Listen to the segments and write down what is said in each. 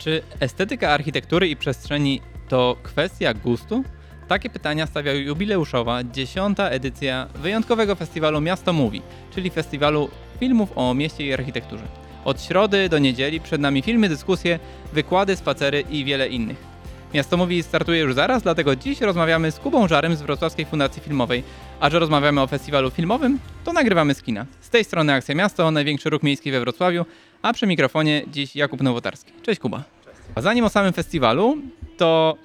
Czy estetyka architektury i przestrzeni to kwestia gustu? Takie pytania stawia jubileuszowa dziesiąta edycja wyjątkowego festiwalu Miasto Mówi, czyli festiwalu filmów o mieście i architekturze. Od środy do niedzieli przed nami filmy, dyskusje, wykłady, spacery i wiele innych. Miasto Mówi startuje już zaraz, dlatego dziś rozmawiamy z Kubą Żarem z Wrocławskiej Fundacji Filmowej. A że rozmawiamy o festiwalu filmowym, to nagrywamy z kina. Z tej strony Akcja Miasto, największy ruch miejski we Wrocławiu, a przy mikrofonie dziś Jakub Nowotarski. Cześć Kuba. A zanim o samym festiwalu, to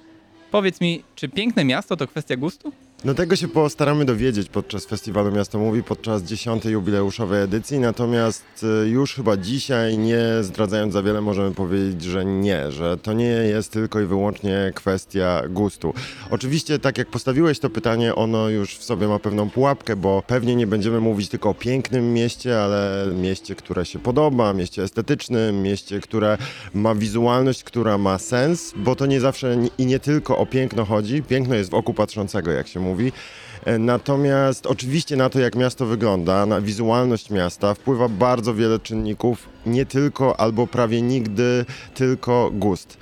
powiedz mi, czy piękne miasto to kwestia gustu? No tego się postaramy dowiedzieć podczas festiwalu Miasto Mówi, podczas dziesiątej jubileuszowej edycji, natomiast y, już chyba dzisiaj, nie zdradzając za wiele, możemy powiedzieć, że nie, że to nie jest tylko i wyłącznie kwestia gustu. Oczywiście, tak jak postawiłeś to pytanie, ono już w sobie ma pewną pułapkę, bo pewnie nie będziemy mówić tylko o pięknym mieście, ale mieście, które się podoba, mieście estetycznym, mieście, które ma wizualność, która ma sens, bo to nie zawsze i nie tylko o piękno chodzi. Piękno jest w oku patrzącego, jak się mówi. E, Natomiast oczywiście na to, jak miasto wygląda, na wizualność miasta wpływa bardzo wiele czynników, nie tylko albo prawie nigdy tylko gust.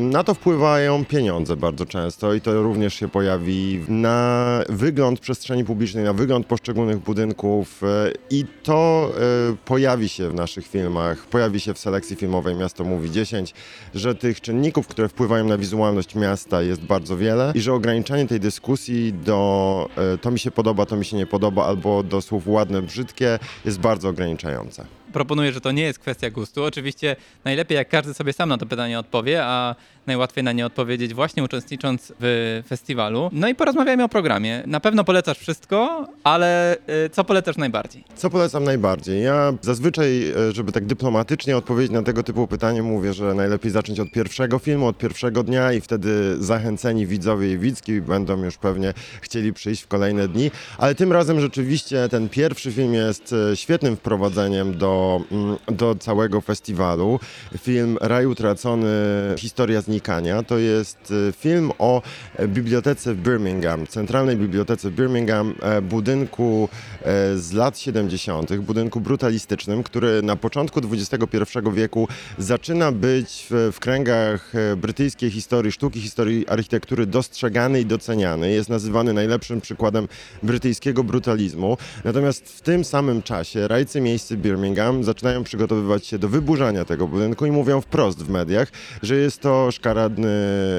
Na to wpływają pieniądze bardzo często i to również się pojawi na wygląd przestrzeni publicznej, na wygląd poszczególnych budynków e, i to e, pojawi się w naszych filmach, pojawi się w selekcji filmowej Miasto Mówi 10, że tych czynników, które wpływają na wizualność miasta jest bardzo wiele i że ograniczanie tej dyskusji do e, to mi się podoba, to mi się nie podoba albo do słów ładne, brzydkie jest bardzo ograniczające. Proponuję, że to nie jest kwestia gustu. Oczywiście najlepiej jak każdy sobie sam na to pytanie odpowie, a najłatwiej na nie odpowiedzieć właśnie uczestnicząc w festiwalu. No i porozmawiajmy o programie. Na pewno polecasz wszystko, ale y, co polecasz najbardziej? Co polecam najbardziej? Ja zazwyczaj, e, żeby tak dyplomatycznie odpowiedzieć na tego typu pytanie, mówię, że najlepiej zacząć od pierwszego filmu, od pierwszego dnia i wtedy zachęceni widzowie i widzki będą już pewnie chcieli przyjść w kolejne dni. Ale tym razem rzeczywiście ten pierwszy film jest e, świetnym wprowadzeniem do, mm, do całego festiwalu. Film Raj Utracony, Historia Znikania. To jest e, film o bibliotece w Birmingham, centralnej bibliotece w Birmingham, e, budynku e, z lat 70., budynku brutalistycznym, który na początku XXI wieku zaczyna być w, w kręgach e, brytyjskiej historii sztuki, historii architektury dostrzegany i doceniany. Jest nazywany najlepszym przykładem brytyjskiego brutalizmu. Natomiast w tym samym czasie rajcy miejscy Birmingham zaczynają przygotowywać się do wyburzania tego budynku i mówią wprost w mediach, że jest to szkaradny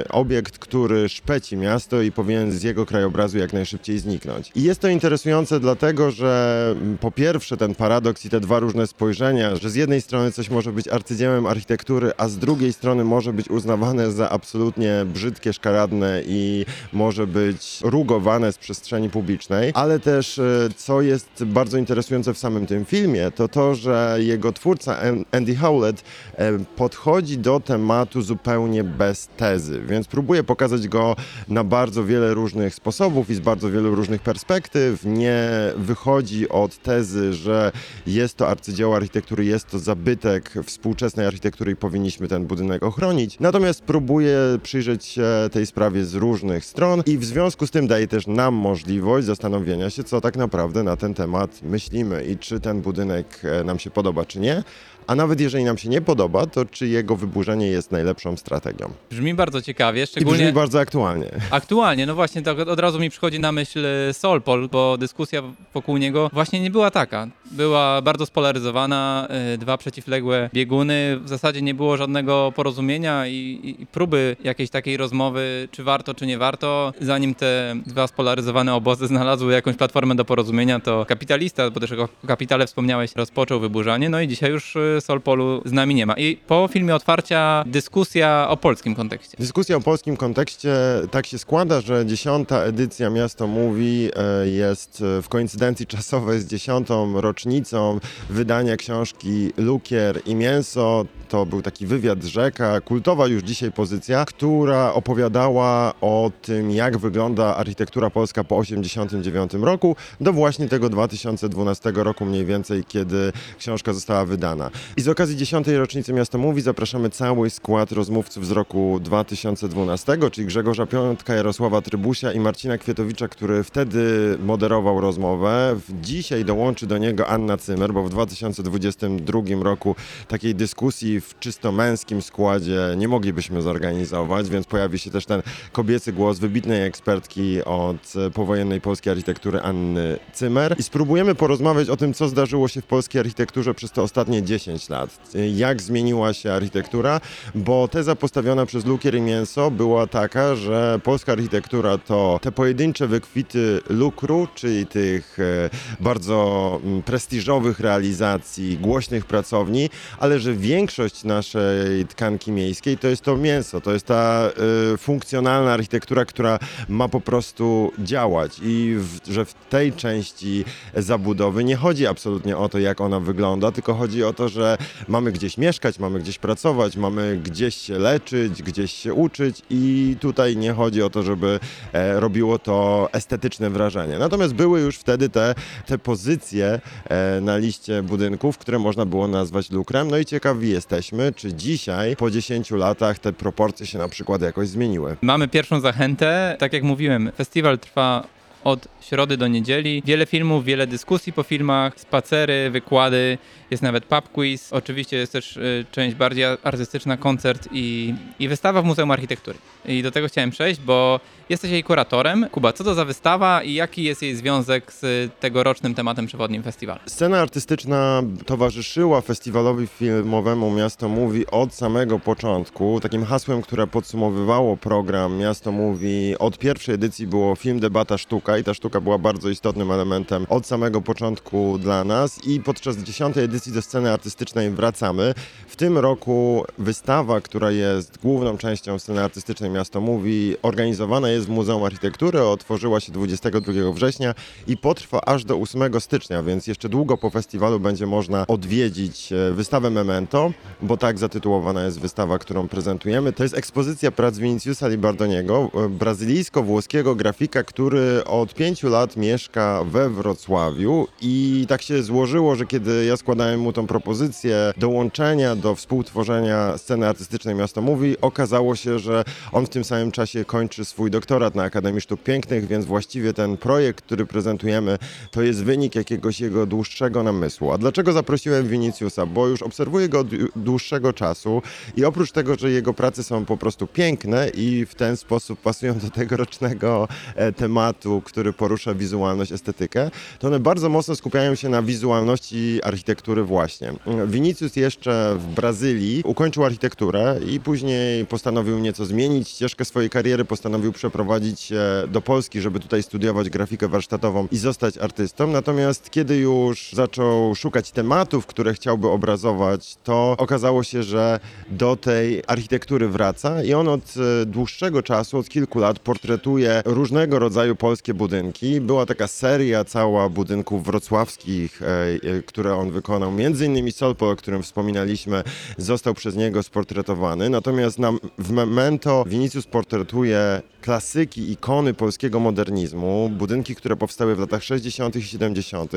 obiekt, który szpeci miasto i powinien z jego krajobrazu jak najszybciej zniknąć. I jest to interesujące dlatego, że mm, po pierwsze ten paradoks i te dwa różne spojrzenia, że z jednej strony coś może być arcydziełem architektury, a z drugiej strony może być uznawane za absolutnie brzydkie, szkaradne i może być rugowane z przestrzeni publicznej, ale też e, co jest bardzo interesujące w samym tym filmie, to to, że jego twórca An- Andy Howlett e, podchodzi do tematu zupełnie bez tezy, więc próbuje pokazać go na bardzo wiele różnych sposobów i z bardzo wielu różnych perspektyw. Nie wychodzi od tezy, że jest to arcydzieło architektury, jest to zabytek współczesnej architektury i powinniśmy ten budynek ochronić. Natomiast próbuje przyjrzeć się tej sprawie z różnych stron i w związku z tym daje też nam możliwość zastanowienia się, co tak naprawdę na ten temat myślimy i czy ten budynek e, nam się podoba, czy nie. A nawet jeżeli nam się nie podoba, to czy jego wyburzenie jest najlepszą strategią. Brzmi bardzo ciekawie, I szczególnie brzmi bardzo aktualnie. aktualnie. No właśnie, tak od razu mi przychodzi na myśl e, Solpol, bo dyskusja wokół niego właśnie nie była taka. Była bardzo spolaryzowana, e, dwa przeciwległe bieguny. W zasadzie nie było żadnego porozumienia i, i- i próby jakiejś takiej rozmowy, czy warto, czy nie warto. Zanim te dwa spolaryzowane obozy znalazły jakąś platformę do porozumienia, to kapitalista, bo też o kapitale wspomniałeś, rozpoczął wyburzanie. No i dzisiaj już e, Solpolu z nami nie ma. I po filmie otwarcia dyskusja o polskim kontekście. Dyskusja o polskim kontekście tak się składa, że dziesiąta edycja Miasto Mówi e, jest e, w koincydencji czasowej z dziesiątą rocznicą wydania książki Lukier i Mięso. To był taki wywiad Rzeka, kultowa już dzisiaj pozycja, która opowiadała o tym, jak wygląda architektura polska po 1989 roku do właśnie tego 2012 roku mniej więcej, kiedy książka została wydana. I z okazji dziesiątej rocznicy Miasto Mówi zapraszamy cały skład rozmówców z roku 2012, czyli Grzegorza Piątka, Jarosława Trybusia i Marcina Kwietowicza, który wtedy moderował rozmowę. Dzisiaj dołączy do niego Anna Cymer, bo w 2022 roku takiej dyskusji w czysto męskim składzie nie moglibyśmy zorganizować, więc pojawi się też ten kobiecy głos wybitnej ekspertki od powojennej polskiej architektury Anny Cymer i spróbujemy porozmawiać o tym, co zdarzyło się w polskiej architekturze przez te ostatnie 10 lat. E, Jak zmieniła się architektura, bo teza postawiona przez Lukier i Mięso była taka, że polska architektura to te pojedyncze wykwity lukru, czyli tych e, bardzo mm, prestiżowych realizacji, głośnych pracowni, ale że większość naszej tkanki miejskiej to jest to mięso, to jest ta y, funkcjonalna architektura, która ma po prostu działać i w, że w tej części zabudowy nie chodzi absolutnie o to, jak ona wygląda, tylko chodzi o to, że mamy gdzieś mieszkać, mamy gdzieś pracować, mamy gdzieś się leczyć, gdzieś się uczyć i tutaj nie chodzi o to, żeby e, robiło to estetyczne wrażenie. Natomiast były już wtedy te, te pozycje e, na liście budynków, które można było nazwać lukrem. No i ciekawi jesteśmy, czy dzisiaj, po 10 latach, te proporcje się na przykład jakoś zmieniły. Mamy pierwszą zachętę. Tak jak mówiłem, festiwal trwa od środy do niedzieli. Wiele filmów, wiele dyskusji po filmach, spacery, wykłady, jest nawet pub quiz. Oczywiście jest też y, część bardziej artystyczna, koncert i, i wystawa w Muzeum Architektury. I do tego chciałem przejść, bo jesteś jej kuratorem. Kuba, co to za wystawa i jaki jest jej związek z tegorocznym tematem przewodnim festiwalu? Scena artystyczna towarzyszyła festiwalowi filmowemu Miasto Mówi od samego początku. Takim hasłem, które podsumowywało program Miasto Mówi od pierwszej edycji było film, debata, sztuka i ta sztuka była bardzo istotnym elementem od samego początku dla nas i podczas dziesiątej edycji do sceny artystycznej wracamy. W tym roku wystawa, która jest główną częścią sceny artystycznej Miasto Mówi, organizowana jest w Muzeum Architektury, otworzyła się 22 września i potrwa aż do 8 stycznia, więc jeszcze długo po festiwalu będzie można odwiedzić e, wystawę Memento, bo tak zatytułowana jest wystawa, którą prezentujemy. To jest ekspozycja prac Viniciusa Libardoniego, e, brazylijsko-włoskiego grafika, który od pięciu lat mieszka we Wrocławiu i tak się złożyło, że kiedy ja składałem mu tą propozycję dołączenia do współtworzenia sceny artystycznej Miasto Mówi, okazało się, że on w tym samym czasie kończy swój doktorat na Akademii Sztuk Pięknych, więc właściwie ten projekt, który prezentujemy, to jest wynik jakiegoś jego dłuższego namysłu. A dlaczego zaprosiłem Viniciusa? Bo już obserwuję go od dłuższego czasu i oprócz tego, że jego prace są po prostu piękne i w ten sposób pasują do tegorocznego e, tematu, który porusza wizualność, estetykę, to one bardzo mocno skupiają się na wizualności architektury właśnie. Vinicius jeszcze w Brazylii ukończył architekturę i później postanowił nieco zmienić ścieżkę swojej kariery, postanowił przeprowadzić się do Polski, żeby tutaj studiować grafikę warsztatową i zostać artystą. Natomiast kiedy już zaczął szukać tematów, które chciałby obrazować, to okazało się, że do tej architektury wraca i on od e, dłuższego czasu, od kilku lat portretuje różnego rodzaju polskie budynki. Była taka seria cała budynków wrocławskich, e, e, które on wykonał. Między innymi Solpol, o którym wspominaliśmy, został przez niego sportretowany. Natomiast na, w Memento Vinicius portretuje klasyki, ikony polskiego modernizmu, budynki, które powstały w latach 60. i 70.,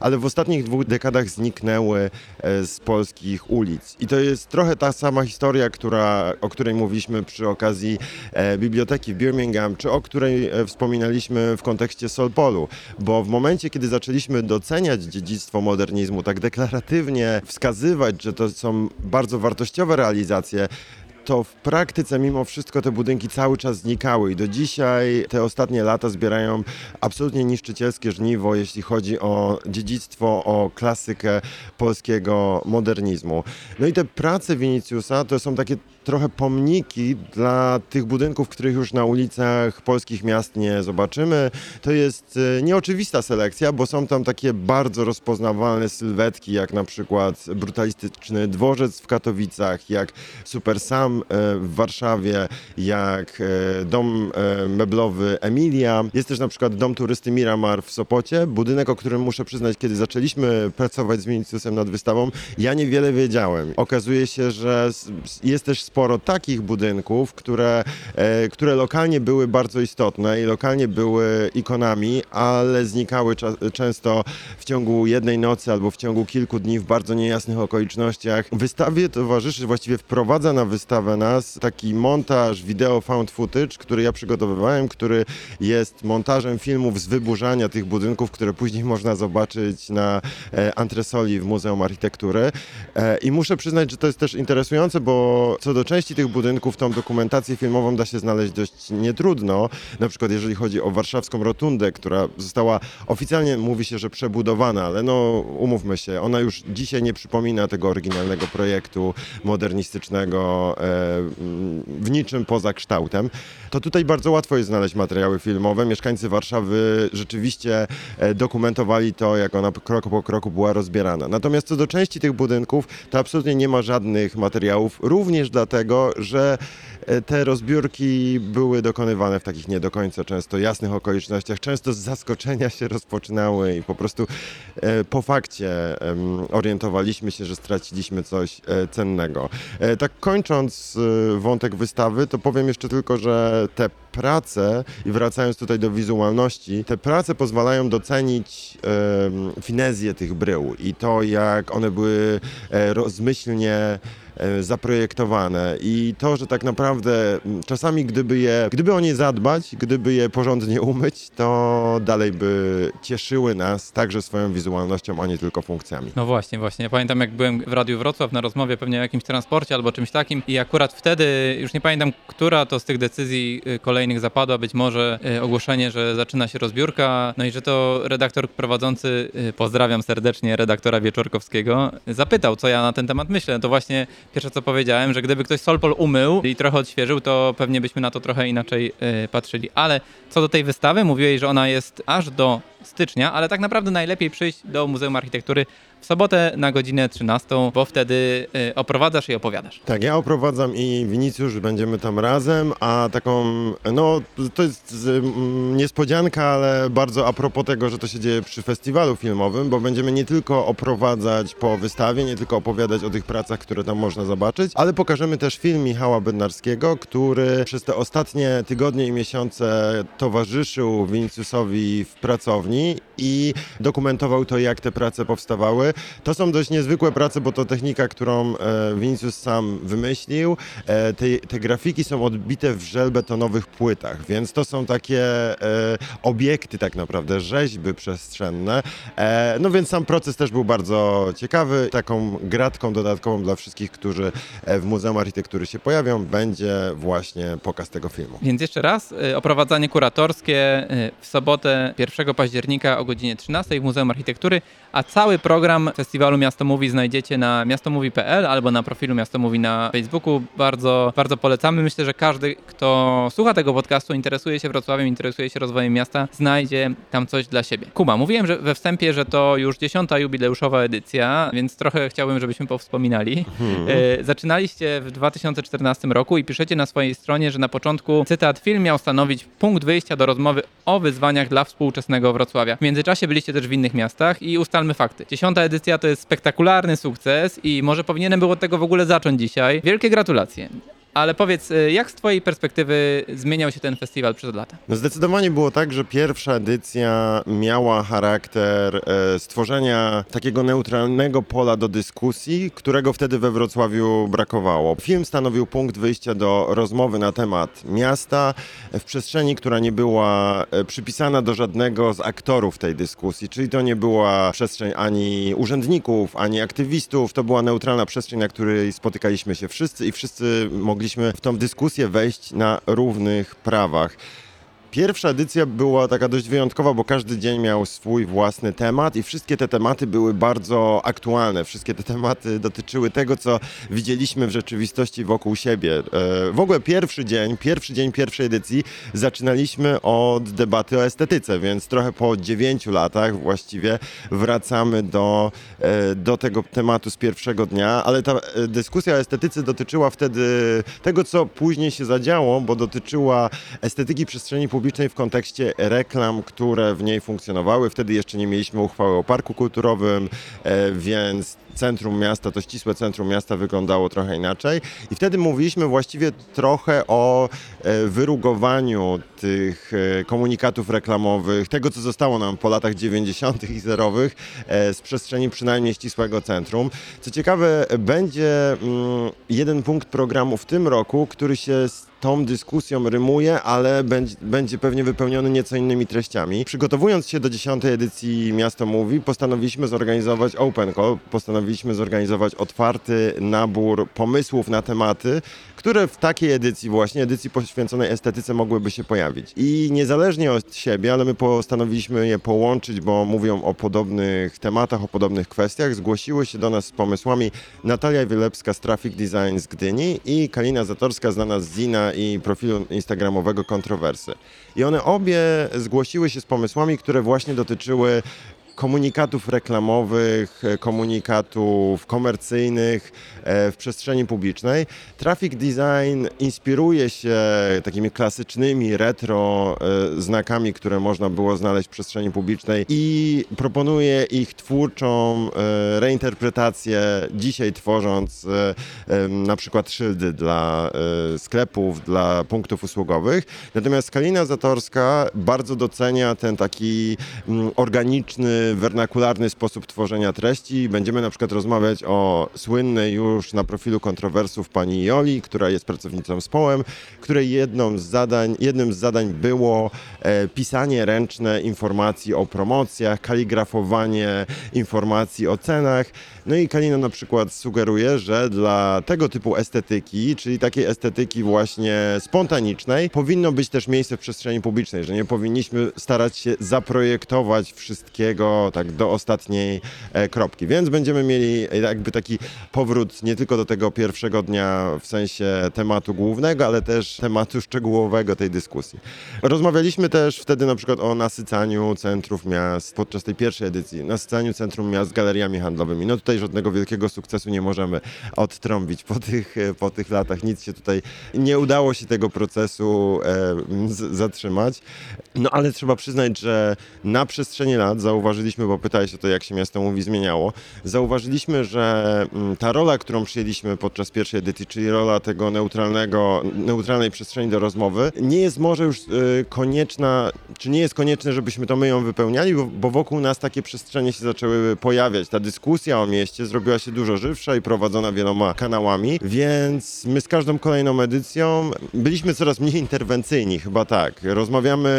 ale w ostatnich dwóch dekadach zniknęły e, z polskich ulic. I to jest trochę ta sama historia, która, o której mówiliśmy przy okazji e, biblioteki w Birmingham, czy o której e, wspominaliśmy w kontekście Solpolu, bo w momencie, kiedy zaczęliśmy doceniać dziedzictwo modernizmu, tak deklaratywnie wskazywać, że to są bardzo wartościowe realizacje, to w praktyce mimo wszystko te budynki cały czas znikały i do dzisiaj te ostatnie lata zbierają absolutnie niszczycielskie żniwo, jeśli chodzi o dziedzictwo, o klasykę polskiego modernizmu. No i te prace Viniciusa to są takie trochę pomniki dla tych budynków, których już na ulicach polskich miast nie zobaczymy. To jest e, nieoczywista selekcja, bo są tam takie bardzo rozpoznawalne sylwetki, jak na przykład brutalistyczny dworzec w Katowicach, jak Super Sam e, w Warszawie, jak e, dom meblowy Emilia. Jest też na przykład dom turysty Miramar w Sopocie, budynek, o którym muszę przyznać, kiedy zaczęliśmy pracować z Viniciusem nad wystawą, ja niewiele wiedziałem. Okazuje się, że jest też sporo takich budynków, które, e, które lokalnie były bardzo istotne i lokalnie były ikonami, ale znikały często w ciągu jednej nocy albo w ciągu kilku dni w bardzo niejasnych okolicznościach. Wystawie towarzyszy, właściwie wprowadza na wystawę nas taki montaż wideo found footage, który ja przygotowywałem, który jest montażem filmów z wyburzania tych budynków, które później można zobaczyć na e, antresoli w Muzeum Architektury. E, I muszę przyznać, że to jest też interesujące, bo co do części tych budynków, tą dokumentację filmową da się znaleźć dość nietrudno. Na przykład jeżeli chodzi o warszawską rotundę, która została oficjalnie mówi się, że przebudowana, ale no umówmy się, ona już dzisiaj nie przypomina tego oryginalnego projektu modernistycznego e, w niczym poza kształtem. To tutaj bardzo łatwo jest znaleźć materiały filmowe. Mieszkańcy Warszawy rzeczywiście e, dokumentowali to, jak ona krok po kroku była rozbierana. Natomiast co do części tych budynków, to absolutnie nie ma żadnych materiałów, również dlatego, że e, te rozbiórki były dokonywane w takich nie do końca często jasnych okolicznościach. Często z zaskoczenia się rozpoczynały i po prostu e, po fakcie orientowaliśmy się, że straciliśmy coś e, cennego. Tak kończąc wątek wystawy, to powiem jeszcze tylko, że te prace, i wracając tutaj do wizualności, te prace pozwalają docenić finezję tych brył i to, jak one były rozmyślnie zaprojektowane i to, że tak naprawdę czasami gdyby je, gdyby o nie zadbać, gdyby je porządnie umyć, to dalej by cieszyły nas także swoją wizualnością, a nie tylko funkcjami. No właśnie, właśnie. Ja pamiętam, jak byłem w Radiu Wrocław na rozmowie pewnie o jakimś transporcie albo czymś takim i akurat wtedy, już nie pamiętam, która to z tych decyzji y, kolejnych zapadła, być może y, ogłoszenie, że zaczyna się rozbiórka, no i że to redaktor prowadzący, y, pozdrawiam serdecznie redaktora Wieczorkowskiego, zapytał, co ja na ten temat myślę. To właśnie pierwsze, co powiedziałem, że gdyby ktoś Solpol umył i trochę odświeżył, to pewnie byśmy na to trochę inaczej y, patrzyli. Ale co do tej wystawy, mówiłeś, że ona jest aż do stycznia, ale tak naprawdę najlepiej przyjść do Muzeum Architektury w sobotę na godzinę 13, bo wtedy y, oprowadzasz i opowiadasz. Tak, ja oprowadzam i Winicjusz, będziemy tam razem, a taką, no to jest niespodzianka, ale bardzo a propos tego, że to się dzieje przy festiwalu filmowym, bo będziemy nie tylko oprowadzać po wystawie, nie tylko opowiadać o tych pracach, które tam można zobaczyć, ale pokażemy też film Michała Bednarskiego, który przez te ostatnie tygodnie i miesiące towarzyszył Winicjusowi w pracowni i dokumentował to, jak te prace powstawały. To są dość niezwykłe prace, bo to technika, którą e, Vinicius sam wymyślił. E, te, te grafiki są odbite w żelbetonowych płytach, więc to są takie e, obiekty tak naprawdę, rzeźby przestrzenne. No więc sam proces też był bardzo ciekawy. Taką gratką dodatkową dla wszystkich, którzy w Muzeum Architektury się pojawią, będzie właśnie pokaz tego filmu. Więc jeszcze raz, oprowadzanie kuratorskie w sobotę 1 października o godzinie 13 w Muzeum Architektury, a cały program festiwalu Miasto Mówi znajdziecie na miastomówi.pl albo na profilu Miasto Mówi na Facebooku. Bardzo, bardzo polecamy. Myślę, że każdy, kto słucha tego podcastu, interesuje się Wrocławiem, interesuje się rozwojem miasta, znajdzie tam coś dla siebie. Kuba, mówiłem że we wstępie, że to już dziesiąta jubileuszowa edycja, więc trochę chciałbym, żebyśmy powspominali. E, Zaczynaliście w 2014 roku i piszecie na swojej stronie, że na początku, cytat, film miał stanowić punkt wyjścia do rozmowy o wyzwaniach dla współczesnego Wrocławia. W międzyczasie byliście też w innych miastach i fakty. Dziesiąta edycja to jest spektakularny sukces i może powinienem było od tego w ogóle zacząć dzisiaj. Wielkie gratulacje. Ale powiedz, e, jak z twojej perspektywy zmieniał się ten festiwal przez lata? No zdecydowanie było tak, że pierwsza edycja miała charakter e, stworzenia takiego neutralnego pola do dyskusji, którego wtedy we Wrocławiu brakowało. Film stanowił punkt wyjścia do rozmowy na temat miasta w przestrzeni, która nie była e, przypisana do żadnego z aktorów tej dyskusji, czyli to nie była przestrzeń ani urzędników, ani aktywistów, to była neutralna przestrzeń, na której spotykaliśmy się wszyscy i wszyscy mogliśmy w tą dyskusję wejść na równych prawach. Pierwsza edycja była taka dość wyjątkowa, bo każdy dzień miał swój własny temat i wszystkie te tematy były bardzo aktualne. Wszystkie te tematy dotyczyły tego, co widzieliśmy w rzeczywistości wokół siebie. E, W ogóle pierwszy dzień, pierwszy dzień pierwszej edycji zaczynaliśmy od debaty o estetyce, więc trochę po dziewięciu latach właściwie wracamy do, e, do tego tematu z pierwszego dnia, ale ta e, dyskusja o estetyce dotyczyła wtedy tego, co później się zadziało, bo dotyczyła estetyki przestrzeni publicznej w kontekście reklam, które w niej funkcjonowały. Wtedy jeszcze nie mieliśmy uchwały o parku kulturowym, e, więc centrum miasta, to ścisłe centrum miasta wyglądało trochę inaczej. I wtedy mówiliśmy właściwie trochę o e, wyrugowaniu tych e, komunikatów reklamowych, tego co zostało nam po latach 90. i zerowych e, z przestrzeni przynajmniej ścisłego centrum. Co ciekawe, będzie mm, jeden punkt programu w tym roku, który się z tą dyskusją rymuje, ale będzie, będzie pewnie wypełniony nieco innymi treściami. Przygotowując się do 10. edycji Miasto Mówi, postanowiliśmy zorganizować Open Call, postanowiliśmy zorganizować otwarty nabór pomysłów na tematy, które w takiej edycji właśnie, edycji poświęconej estetyce mogłyby się pojawić. I niezależnie od siebie, ale my postanowiliśmy je połączyć, bo mówią o podobnych tematach, o podobnych kwestiach, zgłosiły się do nas z pomysłami Natalia Wilepska z Traffic Design z Gdyni i Kalina Zatorska znana z Zina i profilu instagramowego Kontrowersy. I one obie zgłosiły się z pomysłami, które właśnie dotyczyły komunikatów reklamowych, e, komunikatów komercyjnych e, w przestrzeni publicznej. Traffic Design inspiruje się takimi klasycznymi retro e, znakami, które można było znaleźć w przestrzeni publicznej i proponuje ich twórczą reinterpretację, dzisiaj tworząc na przykład szyldy dla sklepów, dla punktów usługowych. Natomiast Kalina Zatorska bardzo docenia ten taki mm, organiczny, wernakularny sposób tworzenia treści. Będziemy na przykład rozmawiać o słynnej już na profilu kontrowersów pani Joli, która jest pracownicą społem, której jedną z zadań, jednym z zadań było e, pisanie ręczne informacji o promocjach, kaligrafowanie informacji o cenach. No i Kalina na przykład sugeruje, że dla tego typu estetyki, czyli takiej estetyki właśnie spontanicznej, powinno być też miejsce w przestrzeni publicznej, że nie powinniśmy starać się zaprojektować wszystkiego tak do ostatniej e, kropki. Więc będziemy mieli jakby taki powrót nie tylko do tego pierwszego dnia w sensie tematu głównego, ale też tematu szczegółowego tej dyskusji. Rozmawialiśmy też wtedy na przykład o nasycaniu centrów miast podczas tej pierwszej edycji, nasycaniu centrum miast galeriami handlowymi. No tutaj żadnego wielkiego sukcesu nie możemy odtrąbić po tych, po tych latach. Nic się tutaj nie udało się tego procesu e, zatrzymać. No ale trzeba przyznać, że na przestrzeni lat zauważyliśmy, bo pytałeś o to, jak się miasto mówi zmieniało, zauważyliśmy, że mm, ta rola, którą przyjęliśmy podczas pierwszej edycji, czyli rola tego neutralnego, neutralnej przestrzeni do rozmowy, nie jest może już y, konieczna, czy nie jest konieczne, żebyśmy to my ją wypełniali, bo, bo wokół nas takie przestrzenie się zaczęły pojawiać. Ta dyskusja o mieście zrobiła się dużo żywsza i prowadzona wieloma kanałami, więc my z każdą kolejną edycją byliśmy coraz mniej interwencyjni, chyba tak. Rozmawiamy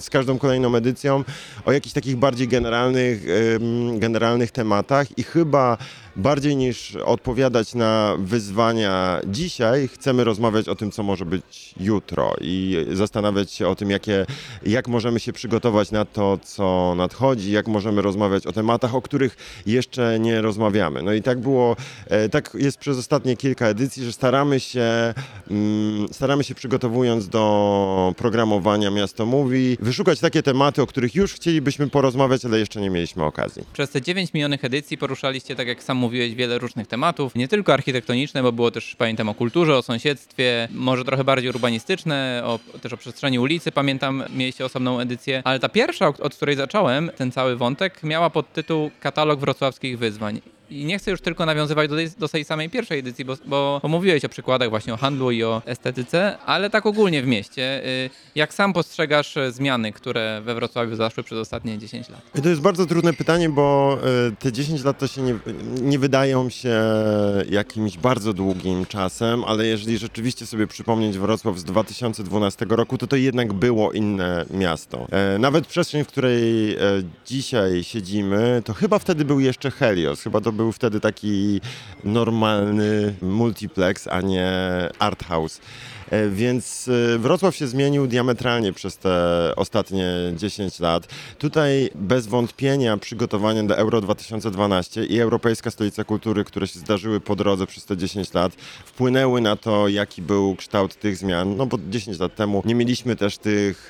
z każdą kolejną edycją o jakichś takich bardziej generalnych, generalnych tematach i chyba bardziej niż odpowiadać na wyzwania dzisiaj, chcemy rozmawiać o tym, co może być jutro i zastanawiać się o tym, jakie, jak możemy się przygotować na to, co nadchodzi, jak możemy rozmawiać o tematach, o których jeszcze nie rozmawiamy. No i tak było, e, tak jest przez ostatnie kilka edycji, że staramy się, mm, staramy się przygotowując do programowania Miasto Mówi, wyszukać takie tematy, o których już chcielibyśmy porozmawiać, ale jeszcze nie mieliśmy okazji. Przez te 9 minionych edycji poruszaliście, tak jak sam mówiłeś, wiele różnych tematów, nie tylko architektoniczne, bo było też, pamiętam, o kulturze, o sąsiedztwie, może trochę bardziej urbanistyczne, o, też o przestrzeni ulicy, pamiętam, mieliście osobną edycję, ale ta pierwsza, od, której zacząłem, ten cały wątek, miała podtytuł Katalog wrocławskich wyzwań. I nie chcę już tylko nawiązywać do tej, do tej samej pierwszej edycji, bo, bo, bo mówiłeś o przykładach właśnie o handlu i o estetyce, ale tak ogólnie w mieście. Y, Jak sam postrzegasz e, zmiany, które we Wrocławiu zaszły przez ostatnie 10 lat? To jest bardzo trudne pytanie, bo e, te 10 lat to się nie, nie wydają się jakimś bardzo długim czasem, ale jeżeli rzeczywiście sobie przypomnieć Wrocław z 2012 roku, to to jednak było inne miasto. E, Nawet przestrzeń, w której e, dzisiaj siedzimy, to chyba wtedy był jeszcze Helios, chyba to był wtedy taki normalny multiplex, a nie art house. E, Więc e, Wrocław się zmienił diametralnie przez te ostatnie 10 lat. Tutaj bez wątpienia przygotowania do Euro 2012 i Europejska Stolica Kultury, które się zdarzyły po drodze przez te 10 lat, wpłynęły na to, jaki był kształt tych zmian. No bo 10 lat temu nie mieliśmy też tych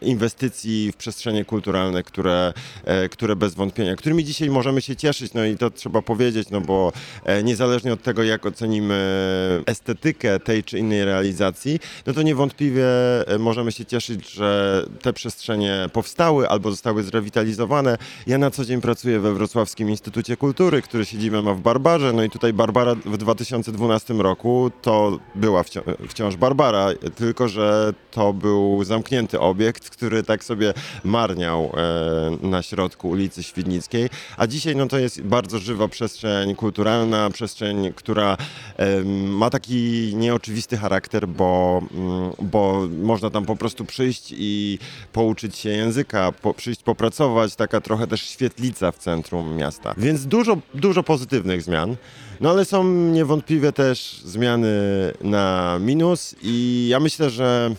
inwestycji w przestrzenie kulturalne, które, e, które bez wątpienia, którymi dzisiaj możemy się cieszyć, no i to trzeba powiedzieć, no bo niezależnie od tego, jak ocenimy estetykę tej czy innej realizacji, no to niewątpliwie e, możemy się cieszyć, że te przestrzenie powstały albo zostały zrewitalizowane. Ja na co dzień pracuję we Wrocławskim Instytucie Kultury, który siedzibę ma w Barbarze, no i tutaj Barbara w 2012 roku to była wcią- wciąż Barbara, tylko że to był zamknięty obiekt, który tak sobie marniał e, na środku ulicy Świdnickiej, a dzisiaj no to jest bardzo żywa przestrzeń kulturalna, przestrzeń, która ma taki nieoczywisty charakter, bo, mm, bo można tam po prostu przyjść i pouczyć się języka, po, przyjść popracować, taka trochę też świetlica w centrum miasta. Więc dużo, dużo pozytywnych zmian. No ale są niewątpliwie też zmiany na minus i ja myślę, że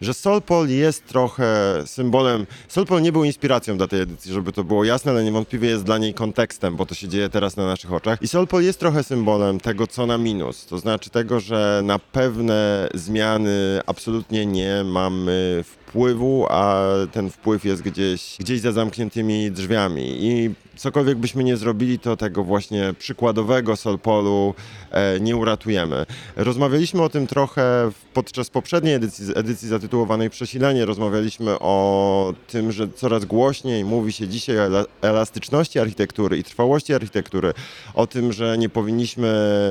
że Solpol jest trochę symbolem. Solpol nie był inspiracją dla tej edycji, żeby to było jasne, ale niewątpliwie jest dla niej kontekstem, bo to się dzieje teraz na naszych oczach. I Solpol jest trochę symbolem tego, co na minus. To znaczy tego, że na pewne zmiany absolutnie nie mamy wpływu, a ten wpływ jest gdzieś, gdzieś za zamkniętymi drzwiami. I cokolwiek byśmy nie zrobili, to tego właśnie przykładowego Solpolu e, nie uratujemy. Rozmawialiśmy o tym trochę podczas poprzedniej edycji, edycji zatytułowanej Przesilenie. Rozmawialiśmy o tym, że coraz głośniej mówi się dzisiaj o ela- elastyczności architektury i trwałości architektury. O tym, że nie powinniśmy,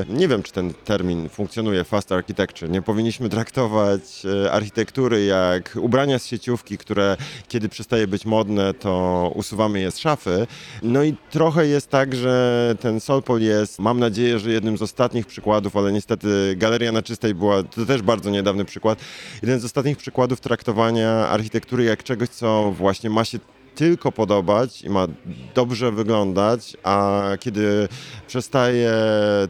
nie wiem czy ten termin funkcjonuje, fast architecture, nie powinniśmy traktować e, architektury jak ubrania z sieciówki, które kiedy przestaje być modne, to usuwamy je z szafy. No i trochę jest tak, że ten Solpol jest, mam nadzieję, że jednym z ostatnich przykładów, ale niestety Galeria na Czystej była, to też bardzo niedawny przykład, jeden z ostatnich przykładów traktowania architektury jak czegoś, co właśnie ma się tylko podobać i ma dobrze wyglądać, a kiedy przestaje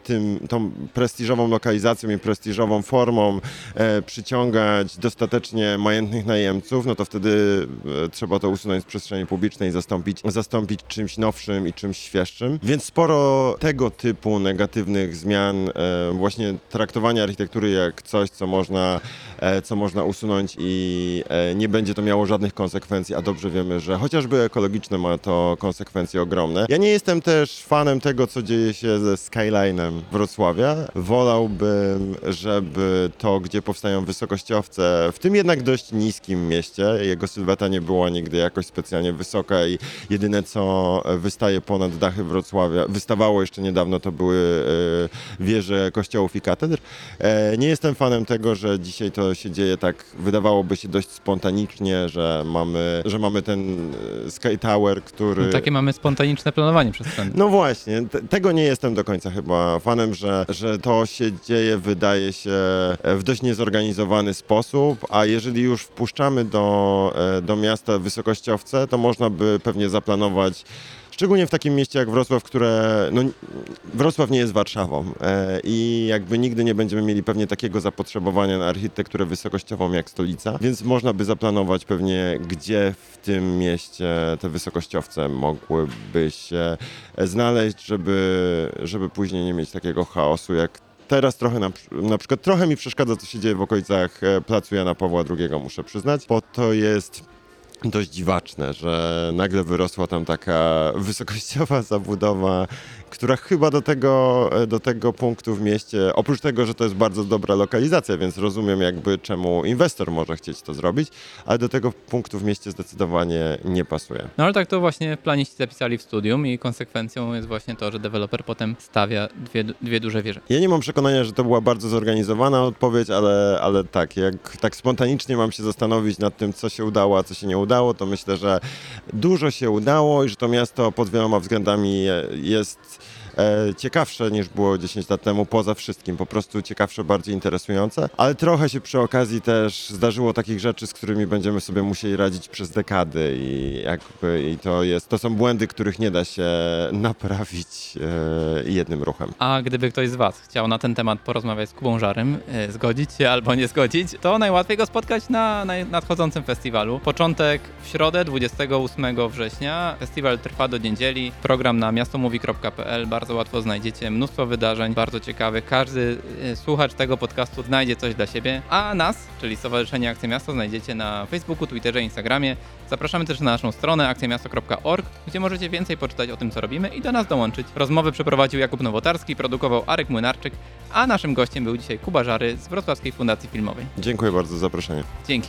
tym, tą prestiżową lokalizacją i prestiżową formą e, przyciągać dostatecznie majętnych najemców, no to wtedy e, trzeba to usunąć z przestrzeni publicznej i zastąpić, zastąpić czymś nowszym i czymś świeższym. Więc sporo tego typu negatywnych zmian, e, właśnie traktowania architektury jak coś, co można, e, co można usunąć i e, nie będzie to miało żadnych konsekwencji, a dobrze wiemy, że chociażby ekologiczne ma to konsekwencje ogromne. Ja nie jestem też fanem tego, co dzieje się ze Skylinem Wrocławia. Wolałbym, żeby to, gdzie powstają wysokościowce, w tym jednak dość niskim mieście, jego sylweta nie była nigdy jakoś specjalnie wysoka i jedyne, co wystaje ponad dachy Wrocławia, wystawało jeszcze niedawno, to były e, wieże kościołów i katedr. E, Nie jestem fanem tego, że dzisiaj to się dzieje tak, wydawałoby się dość spontanicznie, że mamy, że mamy ten Sky Tower, który... No, takie mamy spontaniczne planowanie przestrzenne. No właśnie, te, tego nie jestem do końca chyba fanem, że, że to się dzieje, wydaje się, w dość niezorganizowany sposób, a jeżeli już wpuszczamy do, e, do miasta wysokościowce, to można by pewnie zaplanować Szczególnie w takim mieście jak Wrocław, które. No, Wrocław nie jest Warszawą e, i jakby nigdy nie będziemy mieli pewnie takiego zapotrzebowania na architekturę wysokościową jak stolica, więc można by zaplanować pewnie, gdzie w tym mieście te wysokościowce mogłyby się e, znaleźć, żeby, żeby później nie mieć takiego chaosu jak Teraz trochę na, na przykład trochę mi przeszkadza, co się dzieje w okolicach e, placu Jana Pawła II, muszę przyznać, bo to jest dość dziwaczne, że nagle wyrosła tam taka wysokościowa zabudowa, która chyba do tego, do tego punktu w mieście, oprócz tego, że to jest bardzo dobra lokalizacja, więc rozumiem jakby czemu inwestor może chcieć to zrobić, ale do tego punktu w mieście zdecydowanie nie pasuje. No ale tak to właśnie planiści zapisali w studium i konsekwencją jest właśnie to, że deweloper potem stawia dwie, dwie duże wieże. Ja nie mam przekonania, że to była bardzo zorganizowana odpowiedź, ale, ale tak, jak tak spontanicznie mam się zastanowić nad tym, co się udało, a co się nie udało, to myślę, że dużo się udało i że to miasto pod wieloma względami jest ciekawsze niż było 10 lat temu, poza wszystkim, po prostu ciekawsze, bardziej interesujące, ale trochę się przy okazji też zdarzyło takich rzeczy, z którymi będziemy sobie musieli radzić przez dekady i jakby i to jest, to są błędy, których nie da się naprawić e, jednym ruchem. A gdyby ktoś z Was chciał na ten temat porozmawiać z Kubą Żarym, e, zgodzić się albo nie zgodzić, to najłatwiej go spotkać na, na nadchodzącym festiwalu. Początek w środę, 28 września. Festiwal trwa do niedzieli. Program na miastomówi.pl. Bardzo bardzo łatwo znajdziecie mnóstwo wydarzeń bardzo ciekawych. Każdy e, słuchacz tego podcastu znajdzie coś dla siebie, a nas, czyli Stowarzyszenie Akcja Miasto, znajdziecie na Facebooku, Twitterze, Instagramie. Zapraszamy też na naszą stronę akcjamiasto.org, gdzie możecie więcej poczytać o tym, co robimy i do nas dołączyć. Rozmowy przeprowadził Jakub Nowotarski, produkował Arek Młynarczyk, a naszym gościem był dzisiaj Kuba Żary z Wrocławskiej Fundacji Filmowej. Dziękuję bardzo za zaproszenie. Dzięki.